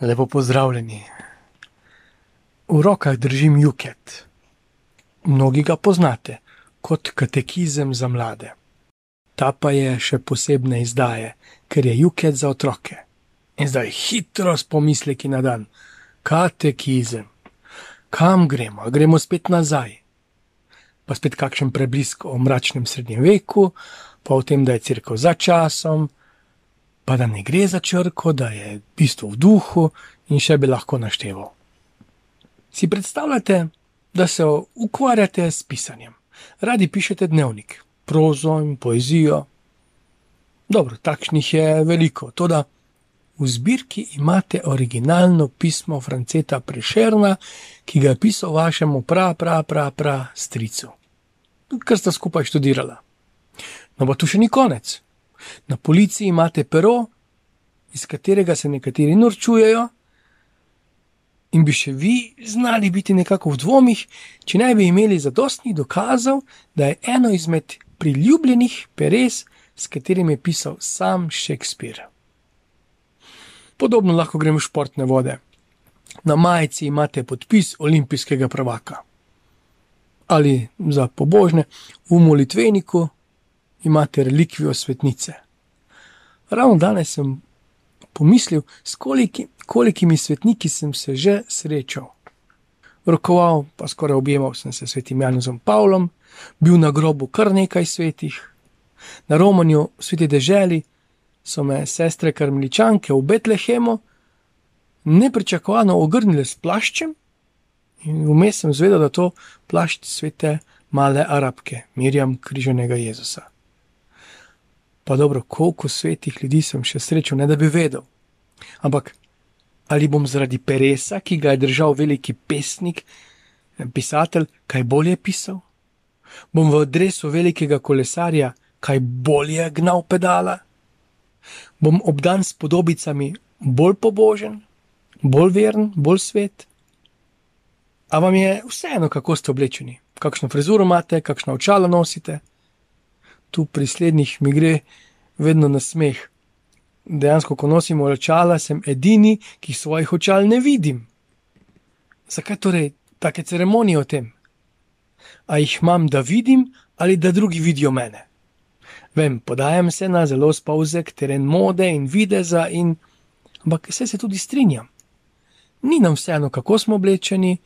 Lepo pozdravljeni. V rokah držim Juket. Mnogi ga poznate kot katekizem za mlade. Ta pa je še posebne izdaje, ker je Juket za otroke. In zdaj hitro s pomisleki na dan. Katekizem. Kam gremo? A gremo spet nazaj. Pa spet kakšen preblisk o mračnem srednjem veku, pa o tem, da je crkva za časom, pa da ne gre za črko, da je bistvo v duhu in še bi lahko našteval. Si predstavljate, da se ukvarjate s pisanjem, radi pišete dnevnik, prozo in poezijo. Dobro, takšnih je veliko, tudi v zbirki imate originalno pismo Franceta Prešerna, ki ga je pisal vašemu pra, pra, pra, pra stricu, kar sta skupaj študirala. No, pa tu še ni konec. Na policiji imate pero, iz katerega se nekateri norčujejo, in bi še vi znali biti nekako v dvomih, če ne bi imeli zadostnih dokazov, da je eno izmed priljubljenih peres, s katerim je pisal sam Shakespeare. Podobno lahko gremo v športne vode. Na majici imate podpis olimpijskega prvaka. Ali za pobožne, v molitveniku imate relikvijo svetnice. Ravno danes sem pomislil, s koliki, kolikimi svetniki sem se že srečal. Rokoval, pa skoraj objemal sem se s svetim Janezom Pavlom, bil na grobu kar nekaj svetih. Na Romanju, sveti deželi, so me sestre Karmeličanke v Betlehemu nepričakovano ogrnile s plaščem, in vmes sem zvedel, da to plašč svete male arabke, Mirjam križanega Jezusa. Pa dobro, koliko svetih ljudi sem še srečal, ne da bi vedel. Ampak ali bom zaradi peresa, ki ga je držal veliki pesnik, pisatelj, kaj bolje pisal? Bom v adresu velikega kolesarja kaj bolje gnal pedala? Bom obdan s podobicami bolj pobožen, bolj veren, bolj svet? A vam je vseeno, kako ste oblečeni, kakšno frizuro imate, kakšno očala nosite? Tu pri slednjih mi gre vedno na smeh. Dejansko, ko nosim očala, sem edini, ki svojih očal ne vidim. Zakaj torej take ceremonije o tem? A jih imam, da vidim, ali da drugi vidijo mene? Vem, podajam se na zelo spavzek teren mode in videza, in... ampak vse se tudi strinjam. Ni nam vseeno, kako smo oblečeni,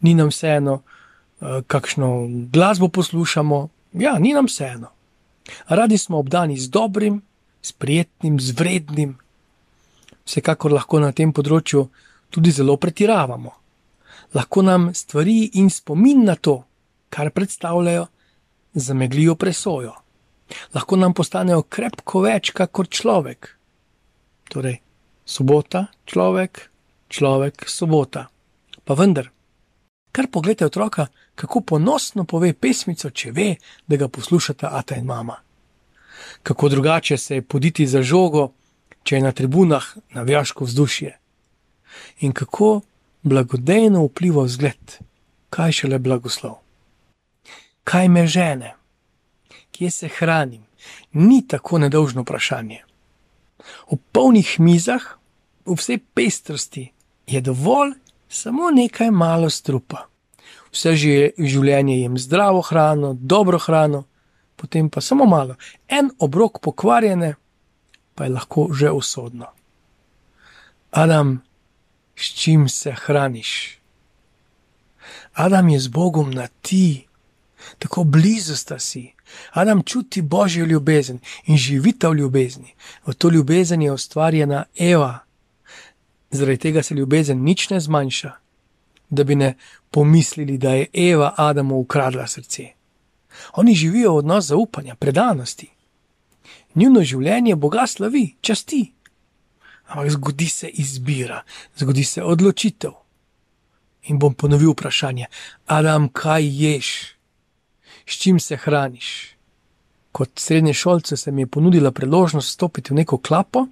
ni nam vseeno, uh, kakšno glasbo poslušamo. Ja, ni nam vseeno. Radi smo obdani z dobrim, s prijetnim, z vrednim. Vsekakor lahko na tem področju tudi zelo pretiravamo. Lahko nam stvari in spomin na to, kar predstavljajo, zameglijo presojo. Lahko nam postanejo krepko več kot človek. Torej, sobota, človek, človek, sobota. Pa vendar, kar pogledajte otroka, kako ponosno pove pesmico, če ve, da ga poslušata ata in mama. Kako drugače se je poditi za žogo, če je na tribunah navijaško vzdušje. In kako blagodejno vpliva vzgled, kaj šele blagoslov. Kaj me žene, kje se hranim, ni tako nedolžno vprašanje. V polnih mizah, v vsej pestrosti, je dovolj samo nekaj malo strupa vse življenje jem zdravo hrano, dobro hrano, potem pa samo malo. En obrok pokvarjene, pa je lahko že usodno. Adam, s čim se hraniš? Adam je z Bogom na ti, tako blizu sta si. Adam čuti božjo ljubezen in živita v ljubezni. V to ljubezen je ustvarjena Eva. Zaradi tega se ljubezen nič ne zmanjša, da bi ne pomislili, da je Eva Adamu ukradla srce. Oni živijo odnos zaupanja, predanosti. Njuno življenje Boga slavi, časti. Ampak zgodi se izbira, zgodi se odločitev. In bom ponovil vprašanje: Adam, kaj ješ, s čim se hraniš? Kot srednje šolce se mi je ponudila priložnost stopiti v neko klapo,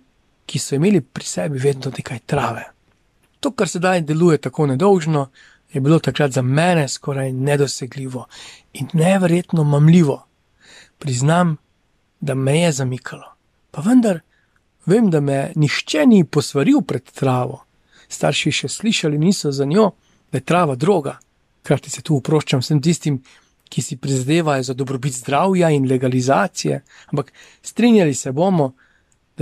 ki so imeli pri sebi vedno nekaj trave. To, kar sedaj deluje tako nedolžno, je bilo takrat za mene skoraj nedosegljivo in neverjetno mamljivo. Priznam, da me je zamikalo. Pa vendar, vem, da me nihče ni posvaril pred travo, starši še slišali niso za njo, da je trava droga. Hkrati se tu uproščam vsem tistim, ki si prizadevajo za dobrobit zdravja in legalizacije, ampak strinjali se bomo, da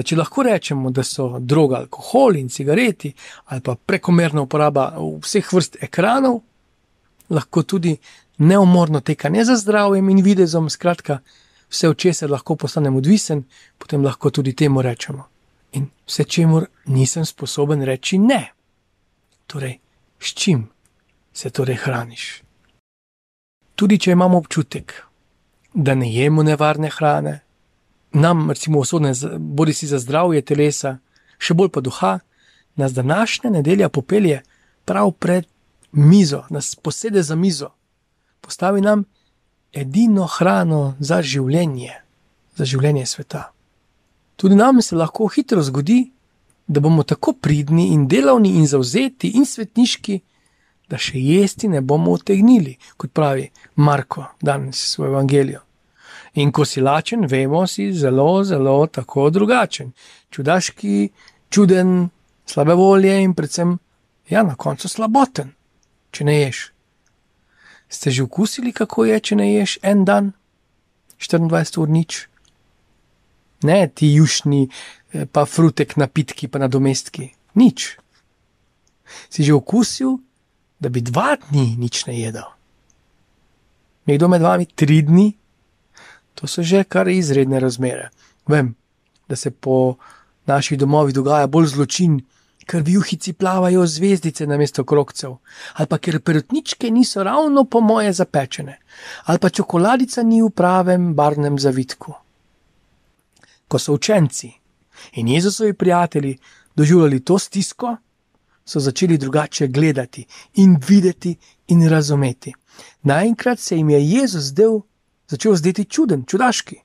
če lahko rečemo, da so droga alkohol in cigareti ali pa prekomerna uporaba vseh vrst ekranov, lahko tudi neumorno tekanje za zdravjem in videzom, skratka, vse od česar lahko postanem odvisen, potem lahko tudi temu rečemo. In vse, čemu nisem sposoben reči ne. Torej, s čim se torej hraniš? Tudi če imamo občutek, da ne jemo nevarne hrane, nam, recimo, osodne, bodi si za zdravje telesa, še bolj pa duha, nas današnja nedelja popelje prav pred mizo, nas posede za mizo, postavi nam edino hrano za življenje, za življenje sveta. Tudi nam se lahko hitro zgodi, da bomo tako pridni in delavni in zauzeti in svetniški, da še jesti ne bomo utegnili, kot pravi Marko danes v svojem evangeliju. In ko si lačen, vemo, si zelo, zelo tako drugačen, čudaški, čuden, slabe volje in predvsem, ja, na koncu slaboten, če ne ješ. Ste že okusili, kako je, če ne ješ en dan, 24 ur nič? Ne, ti jušni, eh, pa frutek, napitki, pa nadomestki, nič. Si že okusil, da bi dva dni nič ne jedel? Nekdo med vami tri dni? To so že kar izredne razmere. Vem, da se po naših domovih dogaja bolj zločin, ker v juhici plavajo zvezdice na mesto krokcev, ali pa ker perutničke niso ravno po moje zapečene, ali pa čokoladica ni v pravem barvnem zavitku. Ko so učenci in Jezusovi prijatelji doživljali to stisko, so začeli drugače gledati in videti in razumeti. Naenkrat se jim je Jezus zdel, začel zdeti čuden, čudaški.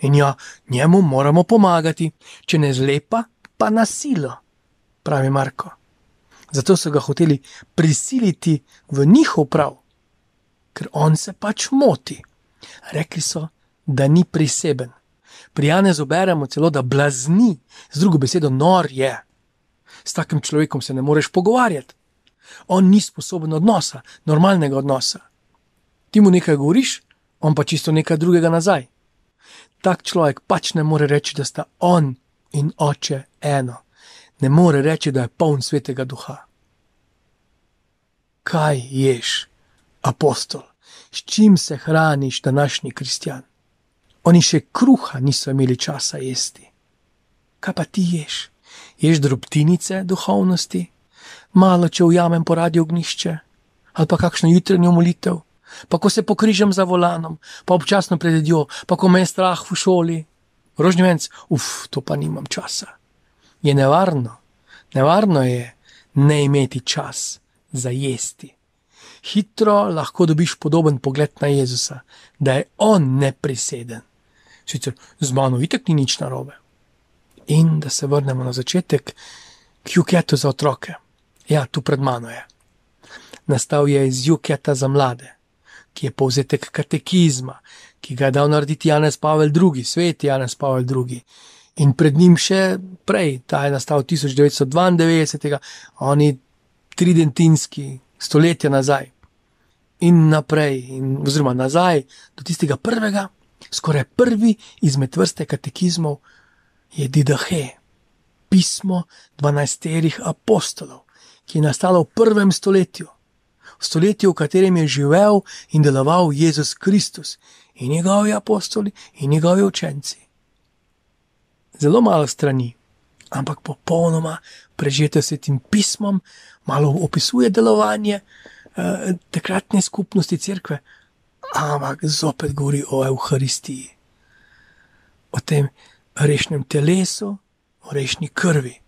In ja, njemu moramo pomagati, če ne zlepa, pa nasilo pravi Marko. Zato so ga hoteli prisiliti v njihov prav, ker on se pač moti. Rekli so, da ni priseben. Pri Janezu beremo celo, da blazni, z drugo besedo, nor je. S takim človekom se ne moreš pogovarjati. On ni sposoben odnosa, normalnega odnosa. Ti mu nekaj govoriš, on pa čisto nekaj drugega nazaj. Tak človek pač ne more reči, da sta on in oče eno ne more reči, da je poln svetega duha. Kaj ješ, apostol, s čim se hraniš, današnji kristjan? Oni še kruha niso imeli časa jesti. Kaj pa ti ješ? Ješ drobtinice duhovnosti, malo če ujamem po radio ognišče, ali pa kakšno jutranjo molitev, pa ko se pokrižam za volanom, pa občasno pred jedjo, pa ko me je strah v šoli. Rožnjevec, uf, to pa nimam časa je nevarno. Nevarno je ne imeti čas za jesti. Hitro lahko dobiš podoben pogled na Jezusa, da je on nepriseden. Sicer z mano itek ni nič narobe. In da se vrnemo na začetek, k Juketu za otroke. Ja, tu pred mano je. Nastal je iz Juketa za mlade, ki je povzetek katekizma, ki ga je dal narediti Janez Pavel II., svet Janez Pavel II in pred njim še prej, ta je nastal 1992, oni tridentinski, stoletja nazaj in naprej, in, oziroma nazaj do tistega prvega, skoraj prvi izmed vrste katekizmov je Didahe, pismo dvanajsterih apostolov, ki je nastalo v prvem stoletju. V stoletju, v katerem je živel in deloval Jezus Kristus in njegovi apostoli in njegovi učenci zelo malo strani, ampak popolnoma prežete s tem pismom, malo opisuje delovanje eh, takratne skupnosti crkve, ampak zopet govori o Euharistiji, o tem rešnem telesu, o rešni krvi.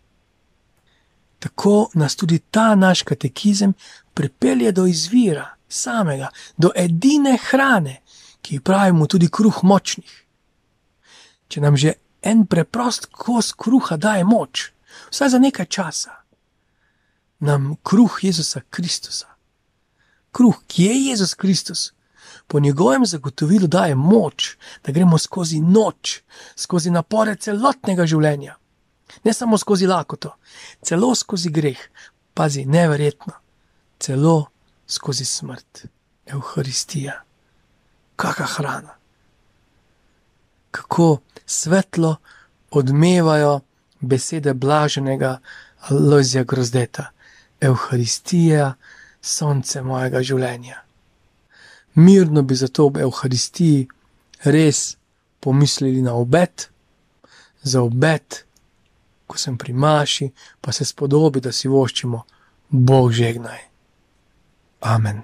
Tako nas tudi ta naš katekizem pripelje do izvira samega, do edine hrane, ki pravimo tudi kruh močnih. Če nam že en preprost kos kruha daje moč, vsaj za nekaj časa. Nam kruh Jezusa Kristusa. Kruh, ki je Jezus Kristus, po njegovem zagotovilu daje moč, da gremo skozi noč, skozi napore celotnega življenja. Ne samo skozi lakoto, celo skozi greh, pazi, neverjetno, celo skozi smrt, Euharistija, kakšna hrana. Kako svetlo odmevajo besede blaženega Lozija Grozdeta, Euharistija, sonce mojega življenja. Mirno bi zato ob Euharistiji res pomislili na obet, za obet, ko sem pri Maši, pa se spodobi, da si voščimo, Bog žegnaj. Amen.